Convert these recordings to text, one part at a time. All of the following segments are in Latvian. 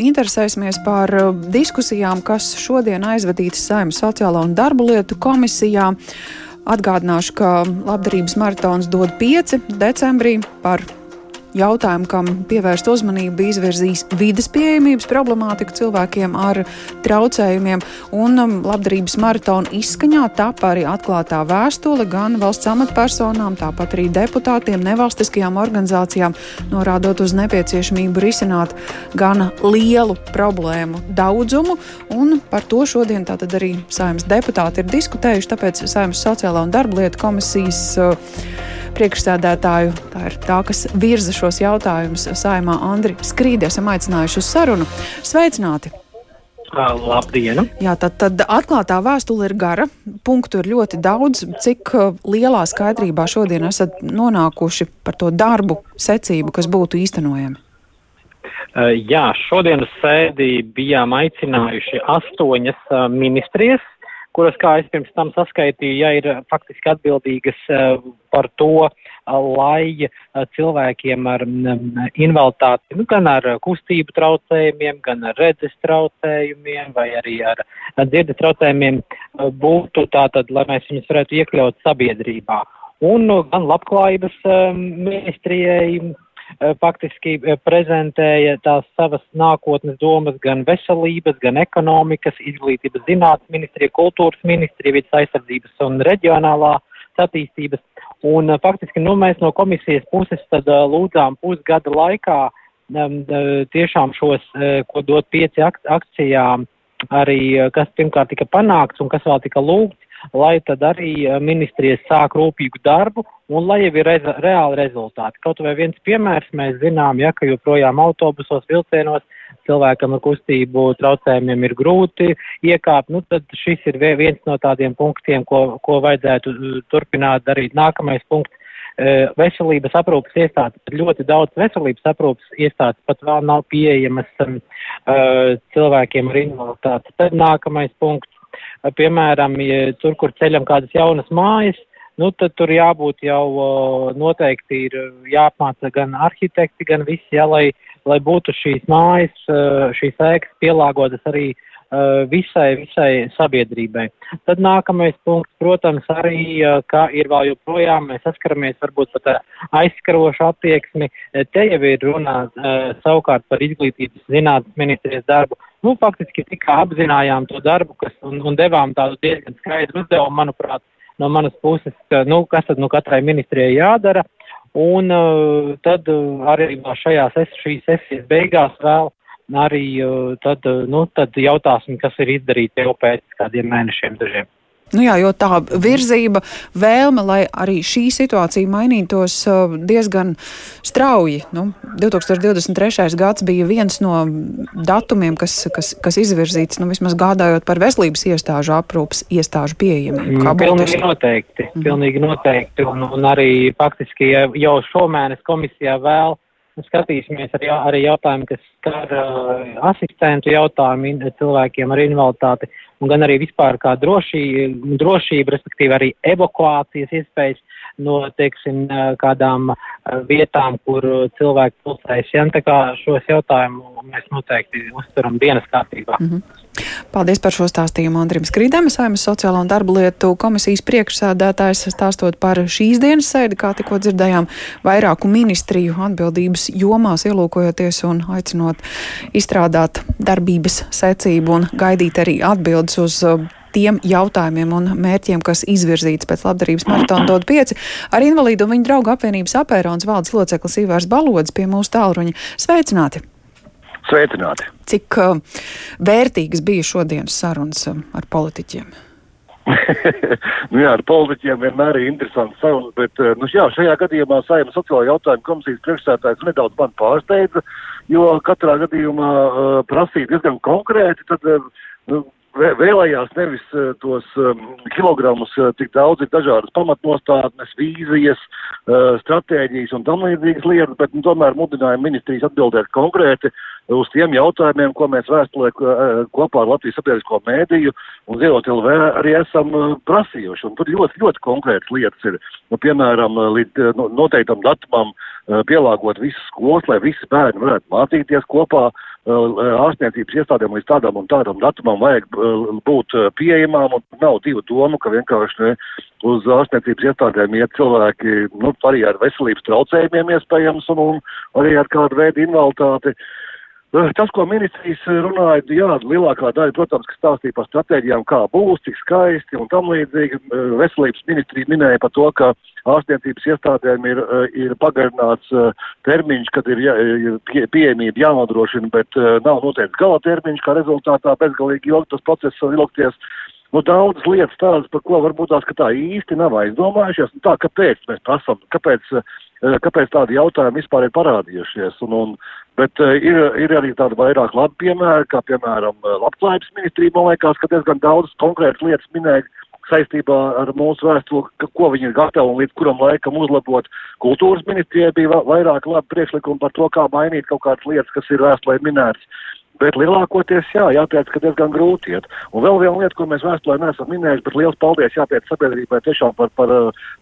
Interesēsimies par uh, diskusijām, kas šodien aizvadītas Saimnes sociālo un darba lietu komisijā. Atgādināšu, ka labdarības maratons dod 5 decembrī par jautājumu, kam pievērst uzmanību, izvirzīs vidas pieejamības problemātiku cilvēkiem ar traucējumiem. Un um, labdarības maratona izskaņā tapa arī atklātā vēstule gan valsts amatpersonām, tāpat arī deputātiem, nevalstiskajām organizācijām, norādot uz nepieciešamību risināt gan lielu problēmu daudzumu. Un par to šodien tātad arī saimnes deputāti ir diskutējuši, tāpēc saimnes sociālā un darba lietu komisijas uh, priekšsēdētāju. Tā ir tā, kas virza šos jautājumus saimā Andri Skrīdi. Esam aicinājuši uz sarunu. Sveicināti! Labdien! Jā, tad, tad atklātā vēstule ir gara, punktu ir ļoti daudz. Cik lielā skaidrībā šodien esat nonākuši par to darbu secību, kas būtu īstenojami? Jā, šodienas sēdī bijām aicinājuši astoņas ministrijas, kuras, kā es pirms tam saskaitīju, ja ir faktiski atbildīgas par to, lai cilvēkiem ar invaliditāti, nu, gan ar kustību traucējumiem, gan ar redzes traucējumiem vai arī ar dzirdes traucējumiem būtu tātad, lai mēs viņus varētu iekļaut sabiedrībā. Un gan labklājības ministrijai faktiski prezentēja tās savas nākotnes domas gan veselības, gan ekonomikas, izglītības zinātnes ministrija, kultūras ministrija, vidas aizsardzības un reģionālā attīstības. Un faktiski nu, mēs no komisijas puses tad lūdzām pusgada laikā um, tiešām šos, ko dot pieci ak akcijām, arī kas pirmkārt tika panākts un kas vēl tika lūgts, lai tad arī ministrijas sāk rūpīgu darbu un lai jau ir reza, reāli rezultāti. Kaut vai viens piemērs mēs zinām, ja, ka joprojām autobusos, vilcienos cilvēkam ar kustību traucējumiem ir grūti iekāpt, nu tad šis ir viens no tādiem punktiem, ko, ko vajadzētu turpināt darīt. Nākamais punkts veselības aprūpas iestādes, ļoti daudz veselības aprūpas iestādes pat vēl nav pieejamas um, cilvēkiem ar invaliditāti. Tad nākamais punkts, piemēram, ja tur, kur ceļam kādas jaunas mājas, nu, tad tur jābūt jau noteikti ir jāapmāca gan arhitekti, gan visi, jā, lai, lai būtu šīs mājas, šīs ēkas pielāgotas arī uh, visai, visai sabiedrībai. Tad nākamais punkts, protams, arī, ka ir vēl joprojām, mēs saskaramies varbūt pat aizskarošu attieksmi, te jau ir runā savukārt par izglītības zinātnes ministrijas darbu. Nu, faktiski tikai apzinājām to darbu, kas un, un devām tādu diezgan skaidru uzdevumu, manuprāt, no manas puses, ka, nu, kas tad nu katrai ministrijai jādara. Un uh, tad uh, arī šajās es, šīs sesijas beigās vēl arī tad, nu, tad jautāsim, kas ir izdarīts jau pēc kādiem mēnešiem dažiem. Nu jā, jo tā virzība, vēlme, lai arī šī situācija mainītos diezgan strauji. Nu, 2023. gads bija viens no datumiem, kas, kas, kas izvirzīts, nu, vismaz gādājot par veselības iestāžu aprūpas iestāžu pieejamību. Mm, pilnīgi noteikti, mm. pilnīgi noteikti. Un, un arī faktiski jau šomēnes komisijā vēl skatīsimies arī, arī jautājumu, kas skar uh, asistentu jautājumu cilvēkiem ar invaliditāti, un gan arī vispār kā drošība, drošība respektīvi arī evakuācijas iespējas no, teiksim, kādām vietām, kur cilvēki pulsējas. Ja, tā kā šos jautājumus mēs noteikti uzturam dienas kārtībā. Mm -hmm. Paldies par šo stāstījumu Andrim Skrīdam, Saimas sociālo un darba lietu komisijas priekšsēdētājs, stāstot par šīs dienas sēdi, kā tikko dzirdējām, vairāku ministriju atbildības jomās ielūkojoties un aicinot izstrādāt darbības secību un gaidīt arī atbildes uz tiem jautājumiem un mērķiem, kas izvirzīts pēc labdarības maratona dod pieci. Ar invalīdu un viņu draugu apvienības apērons valdes loceklis Ivārs Balodis pie mūsu tālruņa. Sveicināti! Sveicināti! Cik uh, vērtīgas bija šodienas sarunas uh, ar politiķiem? nu jā, ar politiķiem vienmēr ir interesants sarunas, bet uh, nu, jā, šajā gadījumā saima sociālo jautājumu komisijas priekšstādājs nedaudz man pārsteidza, jo katrā gadījumā uh, prasīt diezgan konkrēti, tad uh, nu, vēlējās nevis uh, tos um, kilogramus, uh, cik daudz ir dažādas pamatnostādnes, vīzijas, stratēģijas un tam līdzīgas lietas, bet nu, tomēr mudināja ministrijas atbildēt konkrēti uz tiem jautājumiem, ko mēs vēstulē kopā ar Latvijas sabiedrisko mēdīju un Zilot LV arī esam prasījuši. Un tur ļoti, ļoti konkrētas lietas ir, nu, piemēram, līdz noteiktam datumam pielāgot visas skolas, lai visi bērni varētu mācīties kopā. Ārstniecības iestādēm līdz tādam un tādam datumam vajag būt pieejamām, un nav divu domu, ka vienkārši ne, uz ārstniecības iestādēm iet cilvēki, nu, arī ar veselības traucējumiem iespējams, un, un arī ar kādu veidu invaliditāti. Uh, tas, ko ministrijas eh, runāja, jā, lielākā daļa, protams, ka stāstīja par stratēģijām, kā būs, cik skaisti un tam līdzīgi. Eh, veselības ministrija minēja par to, ka ārstniecības iestādēm ir, ir pagarināts termiņš, kad ir, jā, ir pie, pieejamība jānodrošina, bet nav noteikts gala termiņš, kā rezultātā bezgalīgi ilgi tas process var ilgties. Nu, daudzas lietas tādas, par ko varbūt tās, ka tā īsti nav aizdomājušies. Nu, tā, kāpēc mēs prasam, kāpēc, kāpēc tādi jautājumi vispār ir parādījušies? Un, un, Bet ir, ir arī tādi vairāk labi piemēri, kā piemēram Labklājības ministrija, man liekas, ka diezgan daudz konkrētas lietas minēja saistībā ar mūsu vēstuli, ko viņi ir gatavi un līdz kuram laikam uzlabot. Kultūras ministrijai bija vairāk labi priekšlikumi par to, kā mainīt kaut kādas lietas, kas ir vēstulē minētas. Bet lielākoties, jā, jāteic, ka diezgan grūti iet. Un vēl viena lieta, ko mēs vēsturē neesam minējuši, bet liels paldies jāteic sabiedrībai tiešām par, par,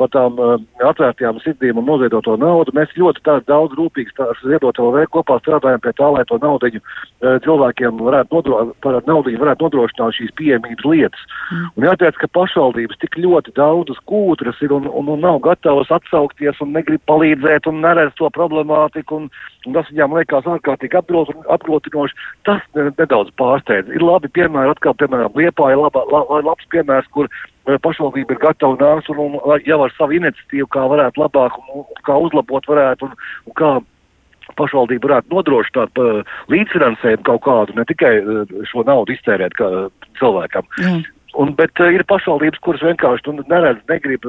par tām uh, atvērtajām sirdīm un noziedoto naudu. Mēs ļoti tā, daudz rūpīgi ar ziedoto vēl kopā strādājam pie tā, lai to naudiņu uh, cilvēkiem varētu, nodro, par naudiņu varētu nodrošināt šīs pieejamības lietas. Mm. Un jāteic, ka pašvaldības tik ļoti daudzas kūtras ir un, un, un nav gatavas atsaukties un negrib palīdzēt un neredz to problemātiku. Un, un tas viņām liekas ārkārtīgi apgrūtinoši tas nedaudz pārsteidz. Ir labi piemēri, atkal, piemēram, Liepā ir laba, la, labs piemērs, kur e, pašvaldība ir gatava nākt un, un jau ar savu iniciatīvu, kā varētu labāk un, un kā uzlabot varētu un, un kā pašvaldība varētu nodrošināt uh, līdzfinansējumu kaut kādu, ne tikai uh, šo naudu iztērēt kā, cilvēkam. Mm. Un, bet uh, ir pašvaldības, kuras vienkārši neredz, negrib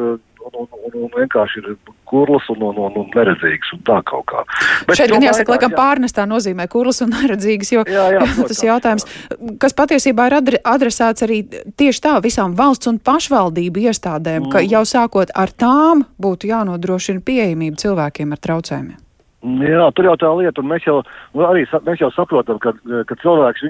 un, un, un, un vienkārši ir kurls un, un, un, un neredzīgs un tā kaut kā. Bet Šeit gan jāsaka, laikam pārnestā nozīmē kurls un neredzīgs, jo jā, jā, protams, tas jautājums, jā. kas patiesībā ir adresēts arī tieši tā visām valsts un pašvaldību iestādēm, mm. ka jau sākot ar tām būtu jānodrošina pieejamība cilvēkiem ar traucējumiem. Jā, tur jau tā lieta, un mēs jau, arī, mēs jau saprotam, ka, ka cilvēks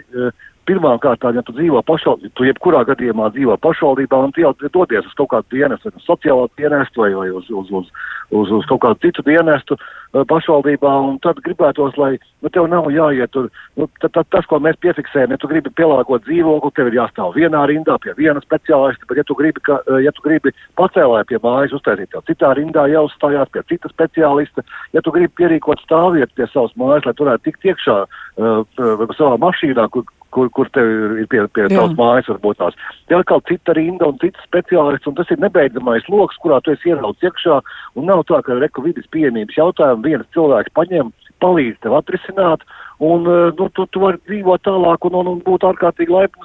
pirmām kārtām, ja tu dzīvo pašvaldībā, tu jebkurā gadījumā dzīvo pašvaldībā un tu jau dodies uz kaut kādu dienestu, vai sociālo dienestu, vai, vai uz, uz, uz, uz, uz kaut kādu citu dienestu uh, pašvaldībā, un tad gribētos, lai nu, tev nav jāiet tur. Nu, tad, tad, tas, ko mēs piefiksējam, ja tu gribi pielāgot dzīvokli, tev ir jāstāv vienā rindā pie viena speciālista, bet ja tu gribi, ka, uh, ja tu gribi pacēlē pie mājas uztaisīt, tev citā rindā jāuzstājās pie cita speciālista, ja tu gribi pierīkot stāvvietu pie savas mājas, lai tu varētu tikt iekšā uh, savā mašīnā, kur, kur, kur tev ir, ir pie, pie tavas mājas varbūt tās. Te atkal cita rinda un cits speciālists, un tas ir nebeidzamais lokus, kurā tu esi ierauts iekšā, un nav tā, ka reku vidas pieejamības jautājumu viens cilvēks paņem, palīdz tev atrisināt, un eh, nu, tu, tu vari dzīvot tālāk un, un, un būt ārkārtīgi laim,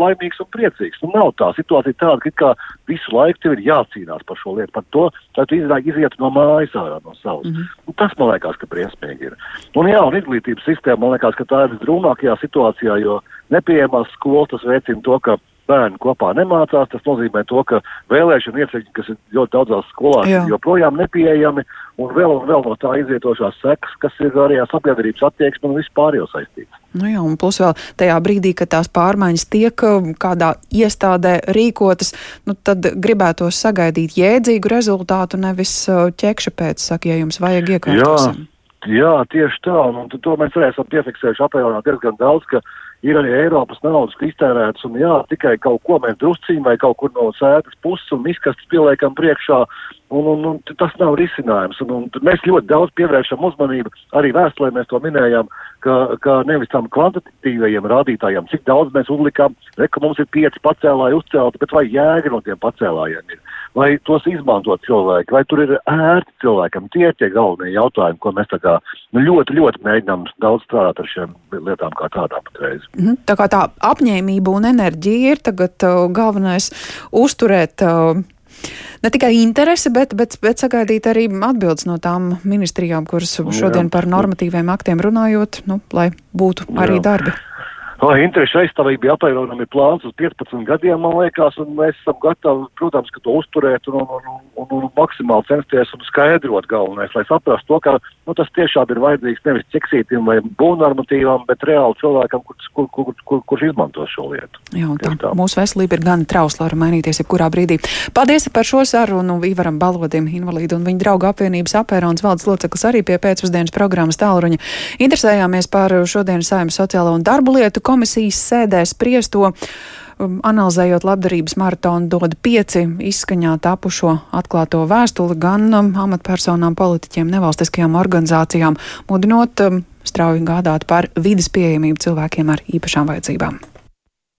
laimīgs un priecīgs. Nu, nav tā situācija tāda, ka kā visu laiku tev ir jācīnās par šo lietu, par to, lai tu izietu no mājas ārā no savas. Mm -hmm. un tas man liekas, ka briesmīgi ir. Un jā, un izglītības sistēma man liekas, ka tā ir visdrūmākajā situācijā, jo nepieejamās skolas tas veicina to, ka bērni kopā nemācās. Tas nozīmē to, ka vēlēšana iecirkņi, kas ir ļoti daudzās skolās, Jā. joprojām nepieejami, un vēl, vēl no tā izietošās sekas, kas ir arī ar sabiedrības attieksmi un vispār jau saistīts. Nu jā, un plus vēl tajā brīdī, kad tās pārmaiņas tiek um, kādā iestādē rīkotas, nu tad gribētos sagaidīt jēdzīgu rezultātu, nevis uh, ķekša pēc, saka, ja jums vajag iekārtosim. Jā. Jā, tieši tā, un, un to mēs arī esam piefiksējuši apjomā diezgan daudz, ka ir arī Eiropas naudas, iztērētas, un jā, tikai kaut ko mēs drusciņi vai kaut kur no sēdes puses un izkastes pieliekam priekšā, un, un, un tas nav risinājums. Un, un mēs ļoti daudz pievēršam uzmanību, arī vēstulē mēs to minējām, ka, ka nevis tam kvantitatīvajiem rādītājiem, cik daudz mēs uzlikām, re, ka mums ir pieci pacēlāji uzcelti, bet vai jēga no tiem pacēlājiem ir vai tos izmanto cilvēki, vai tur ir ērti cilvēkam. Tie ir tie galvenie jautājumi, ko mēs kā nu, ļoti, ļoti mēģinām daudz strādāt ar šiem lietām kā tādām patreiz. Mm. Tā kā tā apņēmība un enerģija ir tagad uh, galvenais uzturēt. Uh, ne tikai interesi, bet, bet, bet sagaidīt arī atbildes no tām ministrijām, kuras šodien par normatīviem aktiem runājot, nu, lai būtu arī Jā. O, interešu aizstāvība bija apēronami plāns uz 15 gadiem, man liekas, un mēs esam gatavi, protams, ka to uzturēt un, un, un, un, un maksimāli censties un skaidrot galvenais, lai saprastu to, ka nu, tas tiešām ir vajadzīgs nevis ķeksītim vai būvnormatīvam, bet reāli cilvēkam, kurš kur, kur, kur, kur, kur izmanto šo lietu. Jā, tā, tā. Mūsu veselība ir gan trausla, var mainīties jebkurā brīdī. Paldies par šo sarunu Ivaram Balodim, invalīdu un viņa draugu apvienības apērons valdes loceklis arī pie pēcpusdienas programmas tālruņa. Interesējāmies par šodienas saimnes sociālo un darbu lietu komisijas sēdē spriesto. Um, analizējot labdarības maratonu, dod pieci izskaņā tapušo atklāto vēstuli gan um, amatpersonām, politiķiem, nevalstiskajām organizācijām, mudinot um, strauji gādāt par vidas pieejamību cilvēkiem ar īpašām vajadzībām.